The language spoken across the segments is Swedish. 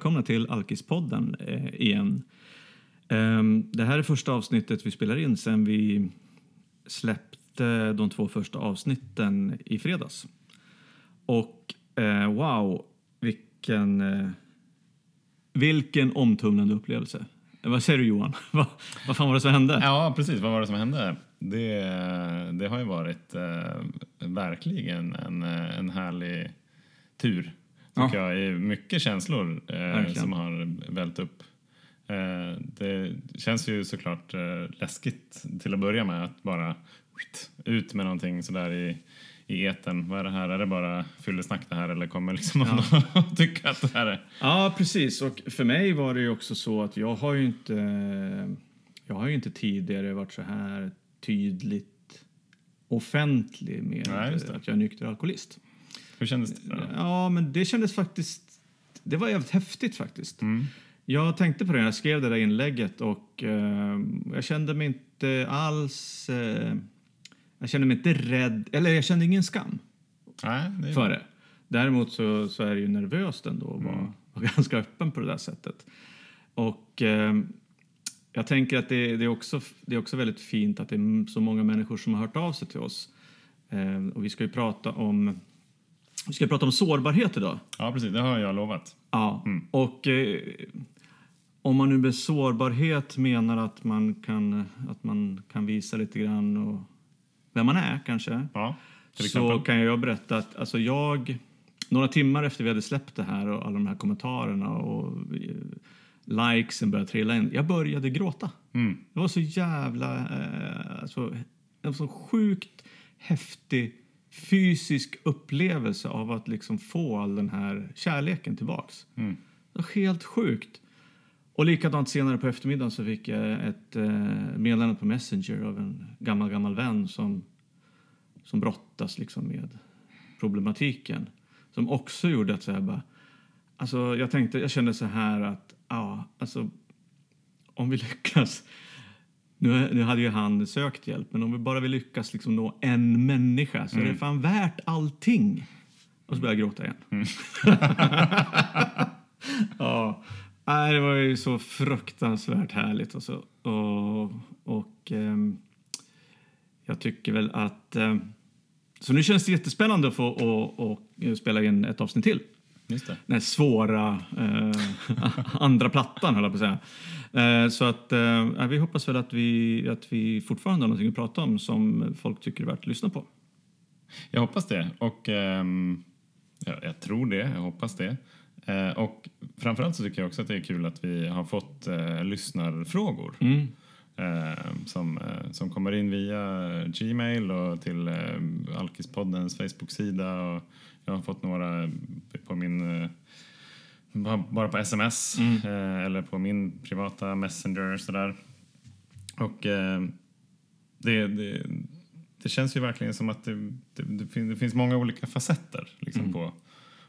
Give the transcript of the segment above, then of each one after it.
välkomna till Alkispodden eh, igen. Ehm, det här är första avsnittet vi spelar in sen vi släppte de två första avsnitten i fredags. Och eh, wow, vilken, eh, vilken omtumlande upplevelse. Vad säger du Johan? vad, vad fan var det som hände? Ja, precis. Vad var det som hände? Det, det har ju varit eh, verkligen en, en härlig tur. Tycker ja. jag. Mycket känslor eh, som har vält upp. Eh, det känns ju såklart eh, läskigt till att börja med att bara ut med någonting sådär i, i eten. Vad är det här? Är det bara fyllesnack det här eller kommer liksom någon ja. att tycka att det här är... Ja, precis. Och för mig var det ju också så att jag har ju inte, jag har ju inte tidigare varit så här tydligt offentlig med Nej, att jag är nykter alkoholist. Hur kändes det? Då? Ja, men det kändes faktiskt... Det var jävligt häftigt faktiskt. Mm. Jag tänkte på det när jag skrev det där inlägget och eh, jag kände mig inte alls... Eh, jag kände mig inte rädd, eller jag kände ingen skam Nej, det för det. Däremot så, så är det ju nervöst ändå att mm. vara ganska öppen på det där sättet. Och eh, jag tänker att det, det, är också, det är också väldigt fint att det är så många människor som har hört av sig till oss. Eh, och vi ska ju prata om vi ska prata om sårbarhet idag. Ja, precis. Det har jag lovat. Ja, mm. och eh, om man nu med sårbarhet menar att man kan, att man kan visa lite grann och vem man är kanske. Ja, så kan jag berätta att alltså jag, några timmar efter vi hade släppt det här och alla de här kommentarerna och eh, likesen började trilla in. Jag började gråta. Mm. Det var så jävla, eh, alltså, det var så sjukt häftig fysisk upplevelse av att liksom få all den här kärleken tillbaks. Mm. Det var helt sjukt. Och likadant senare på eftermiddagen så fick jag ett eh, meddelande på Messenger av en gammal, gammal vän som, som brottas liksom med problematiken. Som också gjorde att så här bara, alltså jag tänkte, jag kände så här att, ja, alltså om vi lyckas nu, nu hade ju han sökt hjälp, men om vi bara vill lyckas liksom nå en människa så mm. är det mm. fan värt allting. Och så började jag gråta igen. Mm. ja, det var ju så fruktansvärt härligt. Och, så, och, och um, jag tycker väl att... Um, så nu känns det jättespännande att få och, och spela in ett avsnitt till. Den här svåra eh, andra plattan, höll jag på att säga. Eh, så att eh, vi hoppas väl att vi, att vi fortfarande har någonting att prata om som folk tycker är värt att lyssna på. Jag hoppas det. Och ehm, jag, jag, tror det. Jag hoppas det. Eh, och framförallt så tycker jag också att det är kul att vi har fått eh, lyssnarfrågor. Mm. Eh, som, eh, som kommer in via Gmail och till eh, Alkispoddens Facebook-sida. Och jag har fått några på min bara på sms mm. eller på min privata messenger sådär. Och det, det, det, känns ju verkligen som att det, det, finns många olika facetter liksom, mm. på,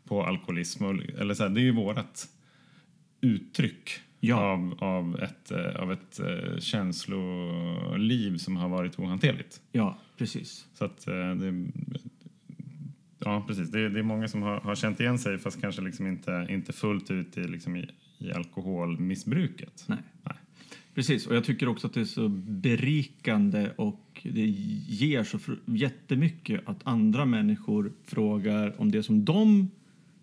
på alkoholism. Och, eller så här, det är ju vårt uttryck ja. av, av ett, av ett känsloliv som har varit ohanterligt. Ja, precis. Så att det, Ja, precis. Det är, det är många som har, har känt igen sig fast kanske liksom inte, inte fullt ut i, liksom i, i alkoholmissbruket. Nej. Nej. Precis, och jag tycker också att det är så berikande och det ger så jättemycket att andra människor frågar om det som de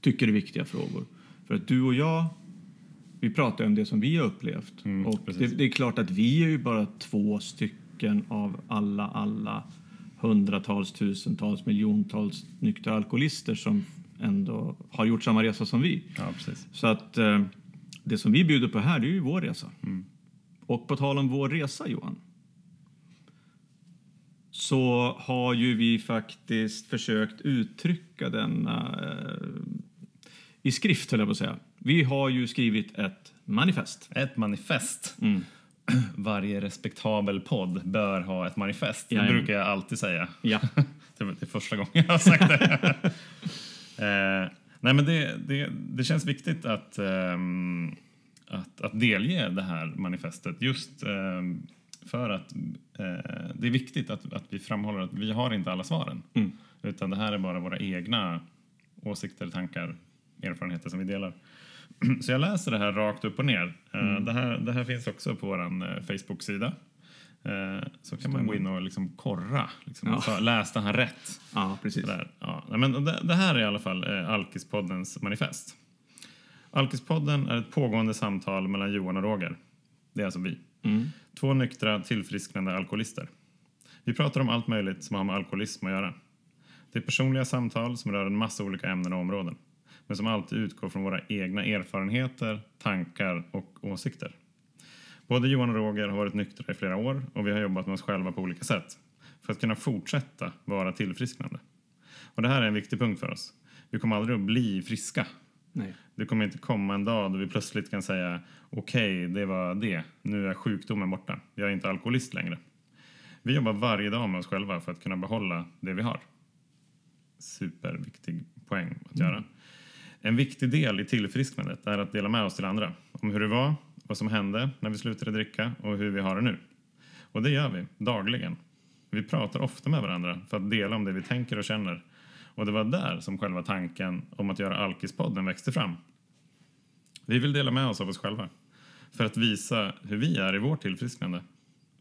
tycker är viktiga frågor. För att du och jag, vi pratar om det som vi har upplevt. Mm, och det, det, är klart att vi är ju bara två stycken av alla, alla hundratals, tusentals, miljontals nyktra alkoholister som ändå har gjort samma resa som vi. Ja. Så att eh, det som vi bjuder på här, det är ju vår resa. Mm. Och på tal om vår resa, Johan, så har ju vi faktiskt försökt uttrycka denna eh, i skrift, höll jag på att säga. Vi har ju skrivit ett manifest. Ett manifest. Mm. varje respektabel podd bör ha ett manifest. Det Jajamän. brukar jag alltid säga. Ja. det är första gången jag har sagt det. eh, nej, men det, det, det känns viktigt att, eh, att, att delge det här manifestet just eh, för att eh, det är viktigt att, att vi framhåller att vi har inte alla svaren. Mm. Utan det här är bara våra egna åsikter, tankar, erfarenheter som vi delar. Så jag läser det här rakt upp och ner. Eh, Det, här, det här finns också på vår eh, Facebook-sida. Eh, Så kan man gå in och liksom korra. Liksom, Ja. så, läste han rätt? Ja, precis. Ja. Men det, det här är i alla fall Alkispoddens manifest. Alkispodden är ett pågående samtal mellan Johan och Roger. Det är alltså vi. Mm. Två nyktra, tillfrisknande alkoholister. Vi pratar om allt möjligt som har med alkoholism att göra. Det är personliga samtal som rör en massa olika ämnen och områden. Men som alltid utgår från våra egna erfarenheter, tankar och åsikter. Både Johan och Roger har varit nyktra i flera år och vi har jobbat med oss själva på olika sätt. För att kunna fortsätta vara tillfrisknande. Och det här är en viktig punkt för oss. Vi kommer aldrig att bli friska. Nej. Det kommer inte komma en dag då vi plötsligt kan säga okej, det var det. Nu är sjukdomen borta. Jag är inte alkoholist längre. Vi jobbar varje dag med oss själva för att kunna behålla det vi har. Superviktig poäng att göra. En viktig del i tillfrisknandet är att dela med oss till andra om hur det var, vad som hände när vi slutade dricka och hur vi har det nu. Och det gör vi dagligen. Vi pratar ofta med varandra för att dela om det vi tänker och känner. Och det var där som själva tanken om att göra Alkispodden växte fram. Vi vill dela med oss av oss själva för att visa hur vi är i vårt tillfrisknande.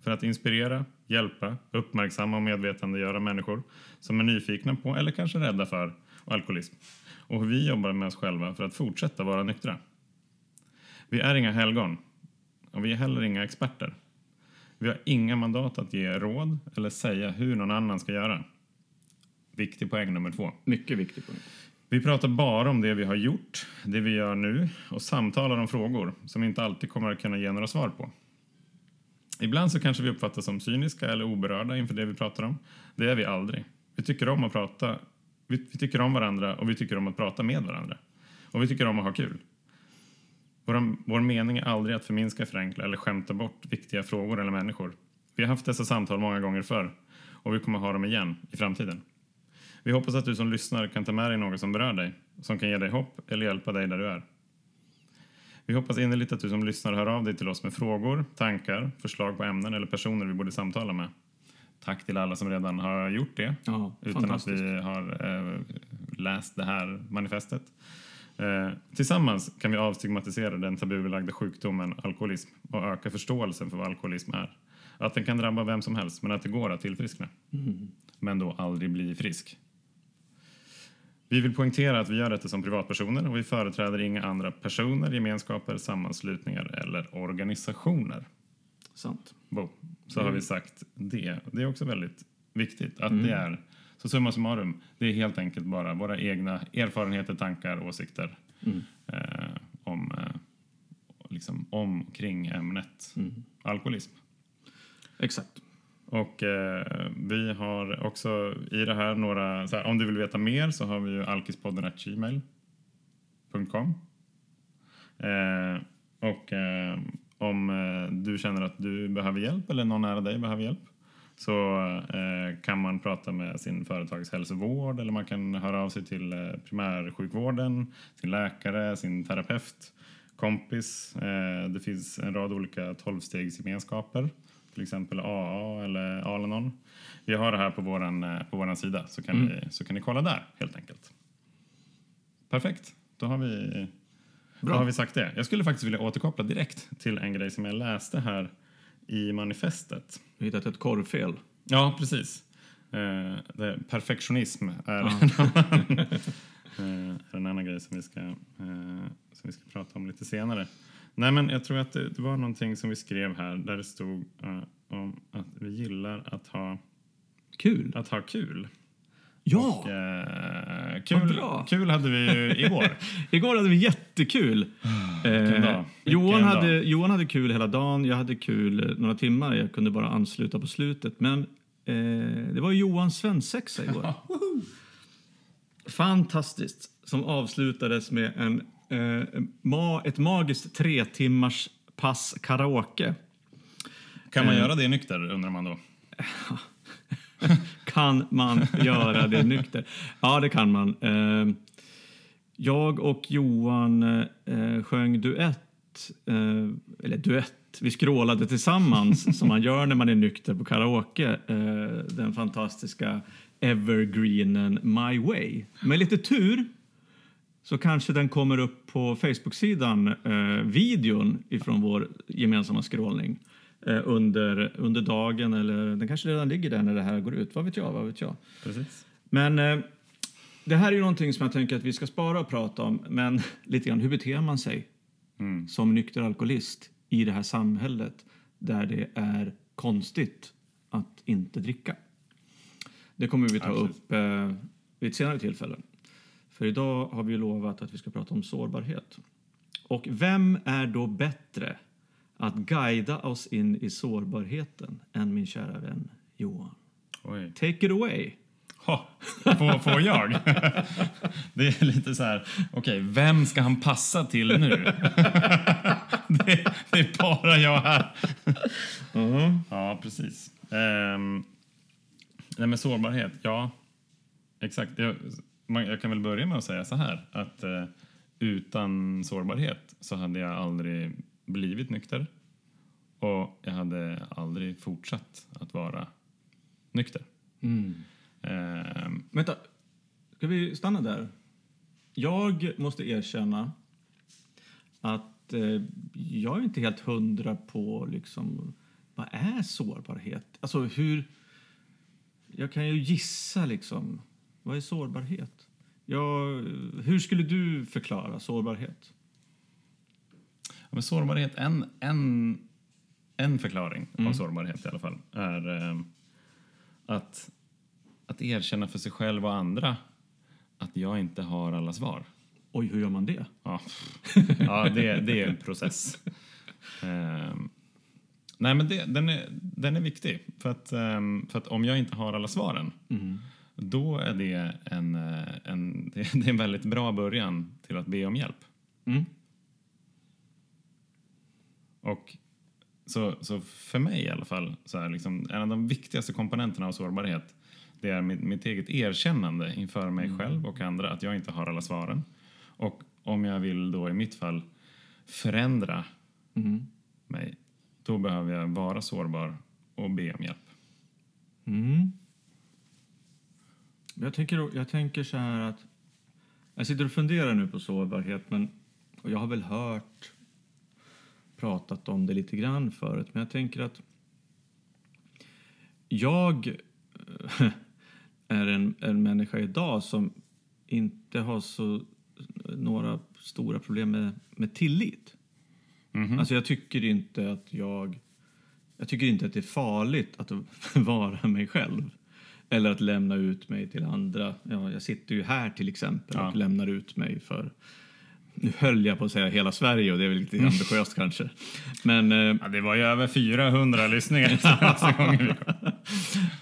För att inspirera, hjälpa, uppmärksamma och medvetandegöra människor som är nyfikna på eller kanske rädda för alkoholism. Och hur vi jobbar med oss själva för att fortsätta vara nyktra. Vi är inga helgon och vi är heller inga experter. Vi har inga mandat att ge råd eller säga hur någon annan ska göra. Viktig poäng nummer två. Mycket viktig poäng. Vi pratar bara om det vi har gjort, det vi gör nu och samtalar om frågor som inte alltid kommer att kunna ge några svar på. Ibland så kanske vi uppfattas som cyniska eller oberörda inför det vi pratar om. Det är vi aldrig. Vi tycker om att prata, vi, vi tycker om varandra och vi tycker om att prata med varandra. Och vi tycker om att ha kul. Vår, vår mening är aldrig att förminska, förenkla eller skämta bort viktiga frågor eller människor. Vi har haft dessa samtal många gånger förr och vi kommer ha dem igen i framtiden. Vi hoppas att du som lyssnar kan ta med dig något som berör dig, som kan ge dig hopp eller hjälpa dig där du är. Vi hoppas innerligt att du som lyssnar hör av dig till oss med frågor, tankar, förslag på ämnen eller personer vi borde samtala med. Tack till alla som redan har gjort det Ja, utan att vi har eh, läst det här manifestet. Eh, tillsammans kan vi avstigmatisera den tabubelagda sjukdomen alkoholism och öka förståelsen för vad alkoholism är. Att den kan drabba vem som helst, men att det går att tillfriskna. Men då aldrig bli frisk. Vi vill poängtera att vi gör detta som privatpersoner och vi företräder inga andra personer, gemenskaper, sammanslutningar eller organisationer. Sant. Bo, så har vi sagt det. Det är också väldigt viktigt att Mm. det är, så summa summarum, det är helt enkelt bara våra egna erfarenheter, tankar, åsikter Mm. eh, om, eh, liksom, om kring ämnet Mm. alkoholism. Exakt. Och eh, vi har också i det här några, här, om du vill veta mer så har vi ju alkispodden.gmail.com eh, Och eh, om eh, du känner att du behöver hjälp eller någon nära dig behöver hjälp så eh, kan man prata med sin företagshälsovård eller man kan höra av sig till eh, primärsjukvården, sin läkare, sin terapeut, kompis. Det finns en rad olika tolvstegsgemenskaper, till exempel AA eller Alanon. Vi har det här på eh, på våran sida så kan, ni, så kan ni kolla där helt enkelt. Perfekt, då har vi Bra. då har vi sagt det. Jag skulle faktiskt vilja återkoppla direkt till en grej som jag läste här i manifestet. Vi har hittat ett korvfel. Ja, precis. Eh, det, perfektionism är, Ja. eh, är en annan grej som vi, ska, eh, som vi ska prata om lite senare. Nej, men jag tror att det, det var någonting som vi skrev här där det stod eh, om att vi gillar att ha, Kul. att ha kul. Ja! Och, eh, kul, kul hade vi ju igår. Igår hade vi jättekul. Dag. Eh, Johan, hade. Johan hade kul hela dagen, jag hade kul några timmar. Jag kunde bara ansluta på slutet. Men eh, det var Johans svensexa igår. Fantastiskt. Som avslutades med en, eh, ma, ett magiskt tre timmars pass karaoke. Kan man Eh. göra det nykter undrar man då? Kan man göra det nykter? Ja, det kan man. Eh, Jag och Johan eh, sjöng duett, eh, eller duett, vi skrålade tillsammans som man gör när man är nykter på karaoke. Eh, Den fantastiska evergreenen My Way. Med lite tur så kanske den kommer upp på Facebook-sidan, eh, videon ifrån vår gemensamma scrollning eh, under, under dagen eller den kanske redan ligger där när det här går ut. Vad vet jag? Vad vet jag? Precis. Men eh, det här är ju någonting som jag tänker att vi ska spara och prata om, men lite grann hur beter man sig Mm. som nykter alkoholist i det här samhället där det är konstigt att inte dricka. Det kommer vi ta Absolut. upp eh, vid ett senare tillfälle. För idag har vi lovat att vi ska prata om sårbarhet. Och vem är då bättre att guida oss in i sårbarheten än min kära vän Johan? Oj. Take it away! Ha, får, får jag? Det är lite så här, okej, vem ska han passa till nu? Det, det är bara jag här. Ja, precis. Um, nej, men sårbarhet, ja. Exakt. Jag, man, jag kan väl börja med att säga så här, att eh, utan sårbarhet så hade jag aldrig blivit nykter och jag hade aldrig fortsatt att vara nykter. Ehm, Vänta, ska vi stanna där? Jag måste erkänna att eh, jag är inte helt hundra på liksom, vad är sårbarhet? Alltså hur... Jag kan ju gissa liksom, vad är sårbarhet? Jag, hur skulle du förklara sårbarhet? Men sårbarhet, en, en, en förklaring av sårbarhet i alla fall, är eh, att, att erkänna för sig själv och andra att jag inte har alla svar. Oj, hur gör man det? Ja, ja det, det är en process. Ehm, nej, men det, den, är, den är viktig. För att, ehm, för att om jag inte har alla svaren, då är det en, eh, en, det är en väldigt bra början till att be om hjälp. Mm. Och så, så för mig i alla fall, så är liksom, en av de viktigaste komponenterna av sårbarhet det är mitt, mitt eget erkännande inför mig själv och andra att jag inte har alla svaren. Och om jag vill då i mitt fall förändra mig, då behöver jag vara sårbar och be om hjälp. Mm. Jag, tänker, jag tänker så här att... Jag sitter och funderar nu på sårbarhet, men jag har väl hört pratat om det lite grann förut, men jag tänker att jag eh, är en, en människa idag som inte har så några stora problem med, med tillit. Alltså jag tycker inte att jag... Jag tycker inte att det är farligt att vara mig själv. Eller att lämna ut mig till andra. Ja, jag sitter ju här till exempel Ja. och lämnar ut mig för... Nu höll jag på att säga hela Sverige och det är väl lite ambitiöst kanske. Men... Eh, Ja, det var ju över 400 lyssningar senaste gången.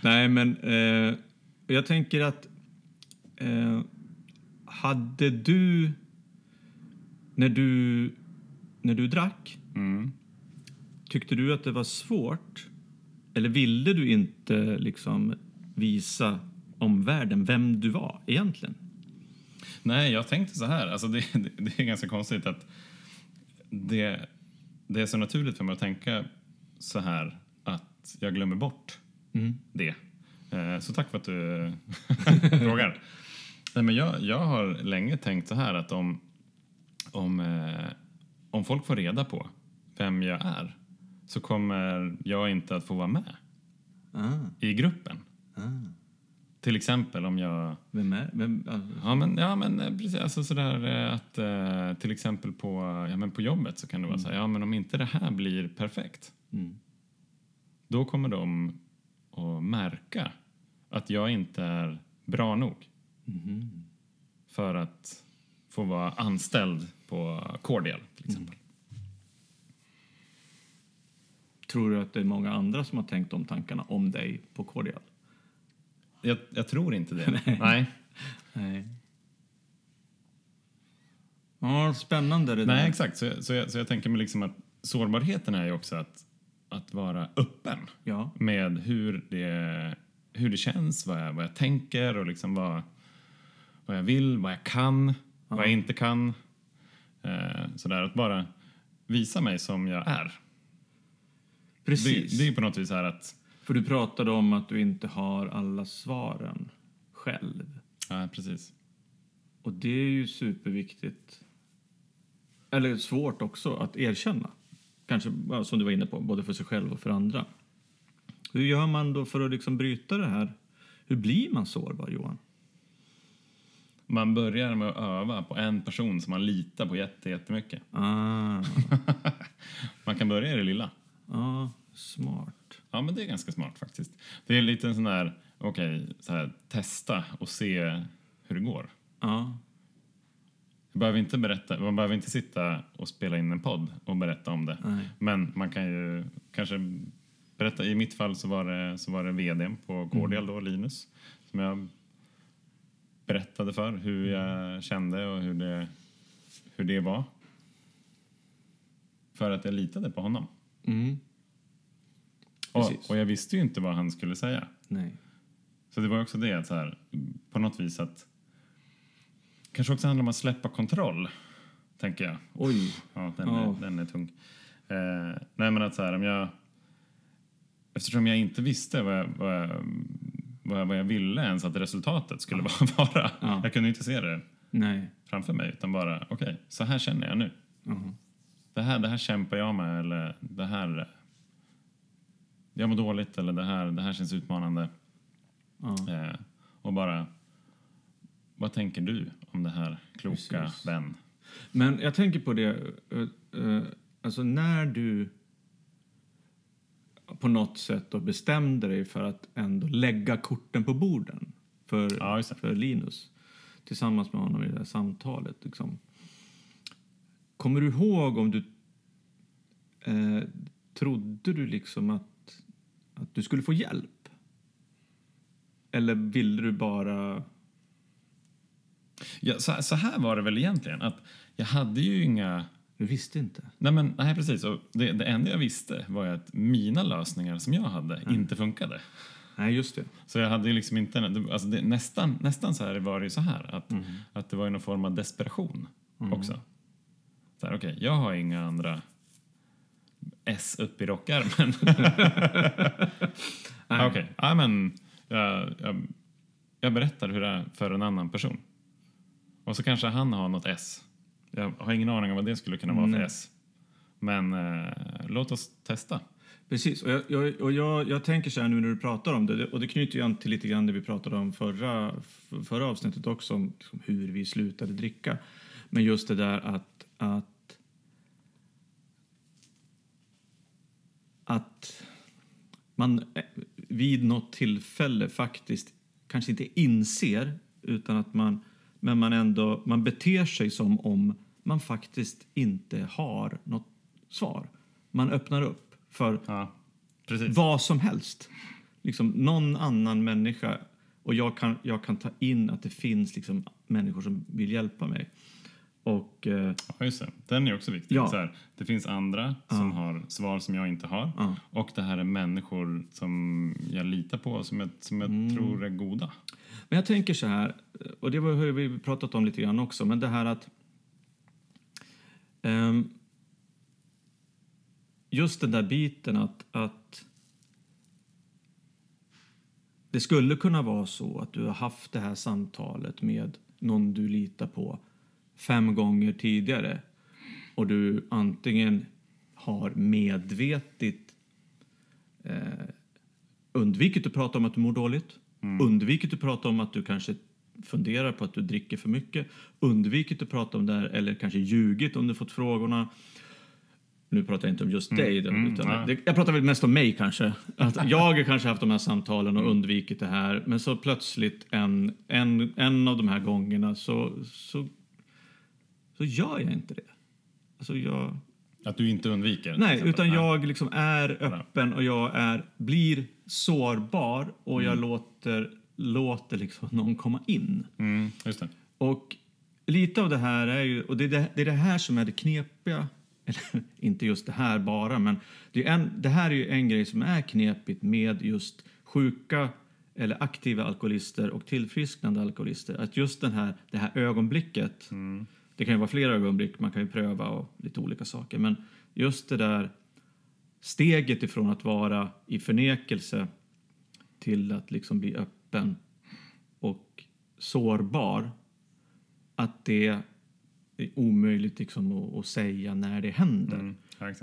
Nej, men eh, jag tänker att eh, hade du när, du när du drack, Mm. tyckte du att det var svårt eller ville du inte liksom visa omvärlden vem du var egentligen? Nej, jag tänkte så här. Alltså det, det, det är ganska konstigt att det, det är så naturligt för mig att tänka så här att jag glömmer bort det. Eh, Så tack för att du frågar. Nej, men jag, jag har länge tänkt så här att om, om, eh, om folk får reda på vem jag är så kommer jag inte att få vara med Ah, i gruppen. ah. Till exempel om jag Vem är... Vem, ah, Ja, men, ja, men eh, precis. Alltså sådär eh, att eh, till exempel på, ja, men på jobbet så kan det vara så här, ja men om inte det här blir perfekt, mm. då kommer de att märka att jag inte är bra nog för att få vara anställd på Cordial till exempel. Tror du att det är många andra som har tänkt de tankarna om dig på Cordial? Jag, jag tror inte det. Nej. Nej. Ja, spännande det Nej, där. exakt. Så, så, jag, så jag tänker mig liksom att sårbarheten är ju också att, att vara öppen. Ja. med hur det, hur det känns, vad jag, vad jag tänker och liksom vad, vad jag vill, vad jag kan, vad jag inte kan. Eh, sådär, att bara visa mig som jag är. Precis. Det, det är på något vis här att, För du pratade om att du inte har alla svaren själv. ja precis. Och det är ju superviktigt. Eller svårt också att erkänna. Kanske som du var inne på, både för sig själv och för andra. Hur gör man då för att liksom bryta det här? Hur blir man sårbar, Johan? Man börjar med att öva på en person som man litar på jätte- jättemycket. Ah, Man kan börja i det lilla. ja, smart. Ja, men det är ganska smart faktiskt. Det är lite en sån där, okej, så här, testa och se hur det går. Ja, Jag behöver inte berätta, man behöver inte sitta och spela in en podd och berätta om det. nej. Men man kan ju kanske berätta, i mitt fall så var det, så var det vdn på Cordial då, Linus, som jag berättade för hur jag kände och hur det, hur det var. För att jag litade på honom. Mm, Och, och jag visste ju inte vad han skulle säga. nej. Så det var också det att så här, på något vis att kanske också handlar om att släppa kontroll, tänker jag. Oj. Ja, den, Ja. Är, den är tung. Eh, nej, men att så här, om jag... Eftersom jag inte visste vad jag, vad jag, vad jag, vad jag ville ens att resultatet skulle vara. Ja. Jag kunde inte se det Nej. framför mig, utan bara okej, så här känner jag nu. Mhm. Det här, det här kämpar jag med, eller det här... Jag mår dåligt, eller det här, det här känns utmanande. Ja. Eh, och bara... Vad tänker du om det här, kloka Precis. vän? Men jag tänker på det, eh, eh, alltså när du på något sätt då bestämde dig för att ändå lägga korten på borden för, Ja, för Linus tillsammans med honom i det här samtalet. Liksom. Kommer du ihåg om du eh, trodde du liksom att, att du skulle få hjälp? Eller ville du bara... Ja, så, så här var det väl egentligen, att jag hade ju inga... Du visste inte? Nej, men, nej precis. Och det, det enda jag visste var att mina lösningar som jag hade inte funkade. Nej, just det. Så jag hade ju liksom inte... Alltså det, nästan, nästan så här var det ju så här, att, att det var ju någon form av desperation också. Så här, okej, jag har inga andra S upp i rockärmen. Nej. Okej, ja men jag, jag, jag berättar hur det är för en annan person. Och så kanske han har något S. Jag har ingen aning om vad det skulle kunna vara för Nej. S. Men eh, låt oss testa. Precis, och, jag, jag, och jag, jag tänker så här nu när du pratar om det, och det knyter ju an till lite grann det vi pratade om förra, förra avsnittet också, om liksom hur vi slutade dricka. Men just det där att, att, att man eh, vid något tillfälle faktiskt kanske inte inser, utan att man, men man ändå, man beter sig som om man faktiskt inte har något svar. Man öppnar upp för Ja, vad som helst. Liksom någon annan människa. Och jag kan, jag kan ta in att det finns liksom människor som vill hjälpa mig. Och eh, Ja, just det. Den är också viktig. Ja. Så här, det finns andra som har svar som jag inte har. Ja. Och det här är människor som jag litar på, som jag, som jag Mm. tror är goda. Men jag tänker så här, och det har vi pratat om lite grann också, men det här att ehm, just den där biten att, att det skulle kunna vara så att du har haft det här samtalet med någon du litar på fem gånger tidigare och du antingen har medvetet eh, undvikit att prata om att du mår dåligt, undvikit att prata om att du kanske funderar på att du dricker för mycket, undvikit att prata om det här eller kanske ljugit om du fått frågorna. Nu pratar jag inte om just dig, då, mm, utan nej. det, jag pratar väl mest om mig kanske. Att jag har kanske haft de här samtalen och undvikit det här, men så plötsligt en, en, en av de här gångerna så, så, så gör jag inte det. Alltså jag, Att du inte undviker. Nej, utan jag liksom är öppen och jag är, blir sårbar och jag låter, låter liksom någon komma in. Mm, just det. Och lite av det här är ju, och det är det, det är det här som är det knepiga, eller inte just det här bara, men det, är en, det här är ju en grej som är knepigt med just sjuka eller aktiva alkoholister och tillfrisknande alkoholister. Att just den här, det här ögonblicket, det kan ju vara flera ögonblick, man kan ju pröva och lite olika saker, men just det där steget ifrån att vara i förnekelse till att liksom bli öppen och sårbar att det är omöjligt liksom att, att säga när det händer. Mm. Ja.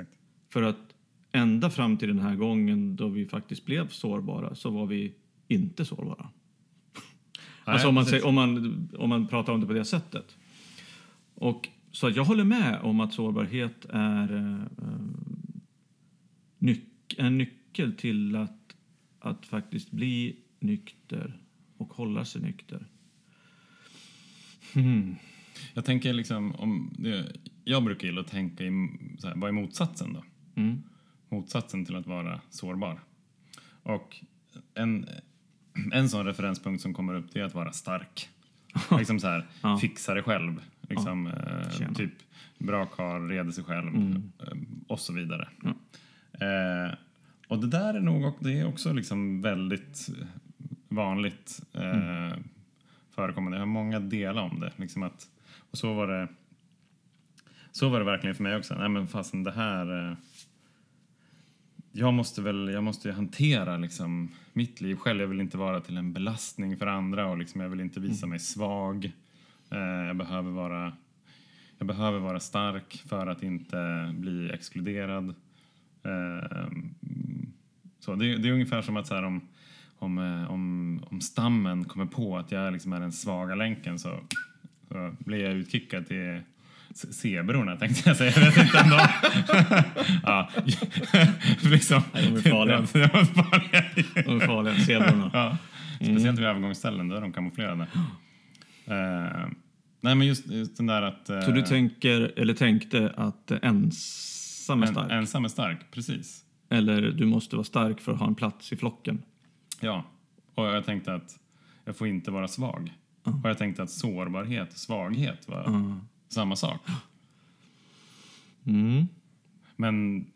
För att ända fram till den här gången då vi faktiskt blev sårbara så var vi inte sårbara. alltså om man, säger, om, man, om man pratar om det på det sättet. Och, så jag håller med om att sårbarhet är eh, eh, nyc- en nyckel till att, att faktiskt bli nykter och hålla sig nykter. Hmm. Jag tänker liksom om det, Jag brukar gilla att tänka i, så här, vad är motsatsen då? Mm. Motsatsen till att vara sårbar. Och en, en sån referenspunkt som kommer upp det är att vara stark. liksom så här, Ja. fixa det själv. Liksom, eh, typ bra karl, reder sig själv Mm. eh, och så vidare. Ja. Eh, och det där är nog det är också liksom väldigt vanligt eh, Mm. förekommande. Jag har många delar om det. Liksom att, och så var det så var det verkligen för mig också. Nej men fasen det här eh, jag måste väl jag måste ju hantera liksom mitt liv själv. Jag vill inte vara till en belastning för andra och liksom jag vill inte visa mig svag. Eh, jag behöver vara jag behöver vara stark för att inte bli exkluderad. Eh, så det, det är ungefär som att så om, om, eh, om, om stammen kommer på att jag liksom är den svaga länken så, så blir jag utkickad till zebrorna tänkte jag säga. Jag vet inte om de... ja, liksom. Nej, de är farliga. De är farliga. De är farliga, zebrorna. Ja, speciellt vid övergångsställen, då är de kamouflerade. Eh, nej, men just, just den där att... eh, Så du tänker, eller tänkte att ensam är en, stark? ensam är stark, precis. Eller du måste vara stark för att ha en plats i flocken? Ja, och jag tänkte att jag får inte vara svag. Och jag tänkte att sårbarhet och svaghet var samma sak. Mm. Men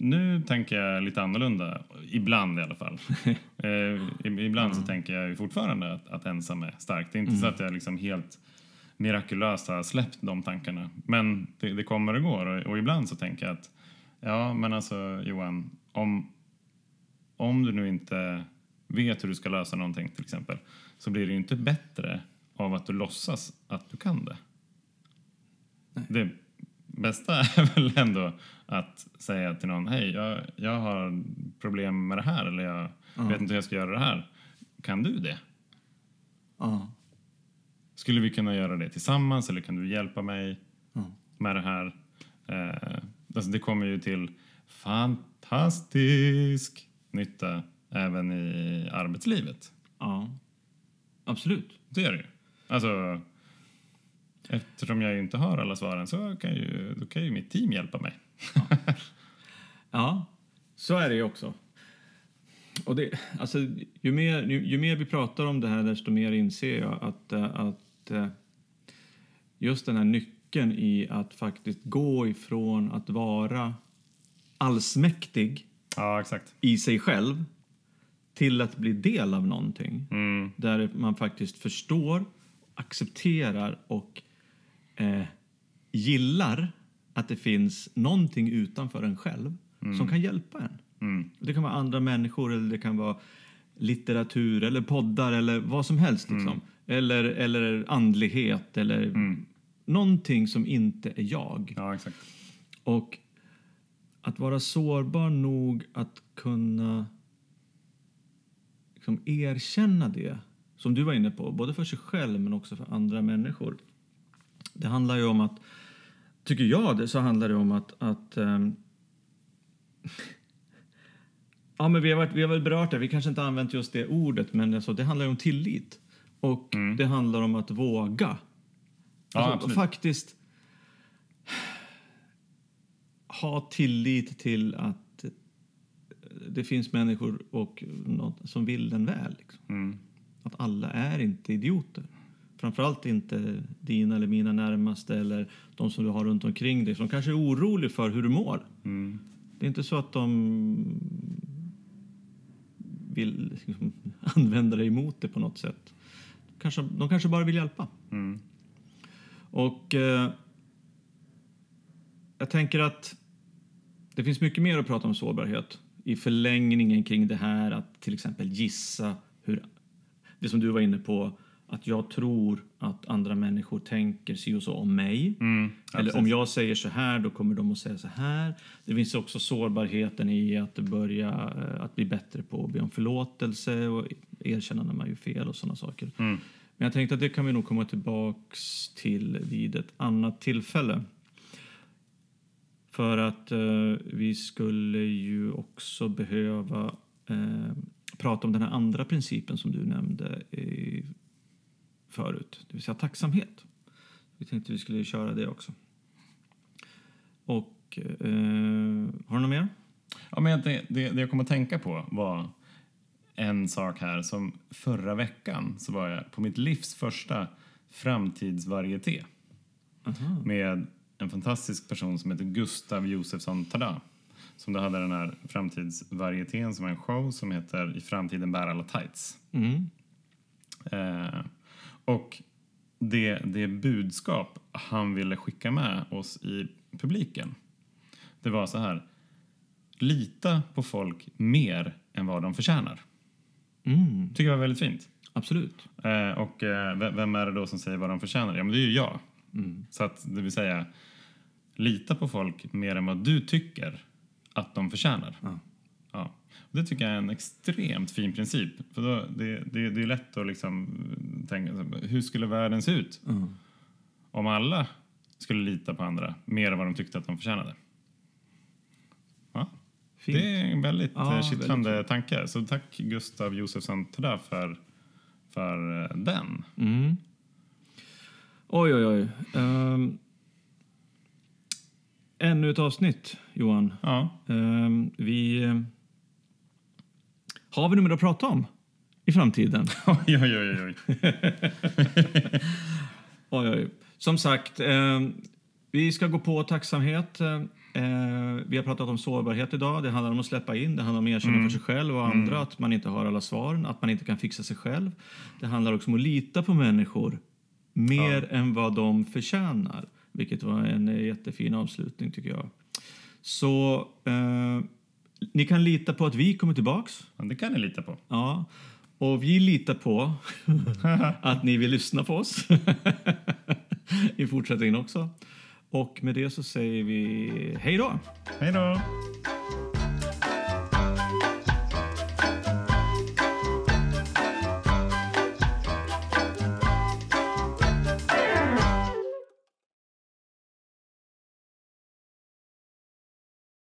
nu tänker jag lite annorlunda, ibland i alla fall. eh, ibland så tänker jag fortfarande att, att ensam är stark. Det är inte så att jag liksom helt mirakulöst har släppt de tankarna. Men det, det kommer och går och, och ibland så tänker jag att ja, men alltså Johan, om, om du nu inte vet hur du ska lösa någonting till exempel så blir det ju inte bättre av att du låtsas att du kan det. Det bästa är väl ändå att säga till någon, hej, jag, jag har problem med det här eller jag vet inte hur jag ska göra det här. Kan du det? Ja. Skulle vi kunna göra det tillsammans eller kan du hjälpa mig med det här? Eh, alltså det kommer ju till fantastisk nytta även i arbetslivet. ja. Absolut. Det är det ju. Alltså, eftersom jag inte har alla svaren så kan ju, då kan ju mitt team hjälpa mig. Ja, så är det ju också. Och det, alltså, ju, mer, ju, ju mer vi pratar om det här, desto mer inser jag att, eh, att eh, just den här nyckeln i att faktiskt gå ifrån att vara allsmäktig Ja, i sig själv till att bli del av någonting Mm, där man faktiskt förstår, accepterar och eh, gillar att det finns någonting utanför en själv som kan hjälpa en. mm, Det kan vara andra människor eller det kan vara litteratur eller poddar eller vad som helst. Liksom. Eller, eller andlighet eller någonting som inte är jag. ja, exakt. Och att vara sårbar nog att kunna liksom erkänna det, som du var inne på, både för sig själv men också för andra människor. Det handlar ju om att, tycker jag, det, så handlar det om att, att ehm, Ja, men vi har, varit, vi har väl berört det, vi kanske inte har använt just det ordet, men alltså, det handlar ju om tillit. Och det handlar om att våga. Ja, Alltså, absolut. faktiskt ha tillit till att det finns människor och något som vill den väl. Liksom. Mm, Att alla är inte idioter. Framförallt inte dina eller mina närmaste eller de som du har runt omkring dig som kanske är oroliga för hur du mår. mm, Det är inte så att de vill liksom, använda dig emot det på något sätt. Kanske, de kanske bara vill hjälpa. mm, Och eh, jag tänker att det finns mycket mer att prata om sårbarhet i förlängningen kring det här att till exempel gissa hur det som du var inne på att jag tror att andra människor tänker si och så om mig. Mm, Eller om jag säger så här, då kommer de att säga så här. Det finns också sårbarheten i att börja eh, att bli bättre på att be om förlåtelse och erkänna när man gör fel och sådana saker. Mm. Men jag tänkte att det kan vi nog komma tillbaks till vid ett annat tillfälle. För att eh, vi skulle ju också behöva eh, prata om den här andra principen som du nämnde i, förut, det vill säga tacksamhet. Vi tänkte vi skulle köra det också. Och eh, har du något mer? Ja, men det, det, det jag kom att tänka på var en sak här som förra veckan så var jag på mitt livs första framtidsvarieté Aha. med en fantastisk person som heter Gustav Josefsson Tada. Som då hade den här framtidsvarietén som var en show som heter I framtiden bär alla tights. Mm. Eh, och det, det budskap han ville skicka med oss i publiken, det var så här. Lita på folk mer än vad de förtjänar. Mm. tycker jag var väldigt fint. Absolut. Eh, och eh, ve- vem är det då som säger vad de förtjänar? Ja, men det är ju jag. Mm. Så att, det vill säga, lita på folk mer än vad du tycker att de förtjänar. Ja. Det tycker jag är en extremt fin princip. För då, det, det, det är lätt att liksom tänka, hur skulle världen se ut Ja. om alla skulle lita på andra mer än vad de tyckte att de förtjänade? Ja. Fint. Det är en väldigt Ja, ja, kittlande väldigt tanke. Så tack Gustav Josefsson Tada för, för eh, den. Mm. Oj, oj, oj. Um, ännu ett avsnitt, Johan. Ja, Ehm, vi... Har vi något mer att prata om i framtiden? oj, oj, oj. oj. Oj, oj. Som sagt, eh, vi ska gå på tacksamhet. Eh, vi har pratat om sårbarhet idag. Det handlar om att släppa in, det handlar om att erkänna för sig själv och andra att man inte har alla svaren, att man inte kan fixa sig själv. Det handlar också om att lita på människor mer än vad de förtjänar, vilket var en jättefin avslutning tycker jag. Så eh, ni kan lita på att vi kommer tillbaks. Ja, det kan ni lita på. Ja, och vi litar på att ni vill lyssna på oss i fortsättningen också. Och med det så säger vi hej då! Hej då!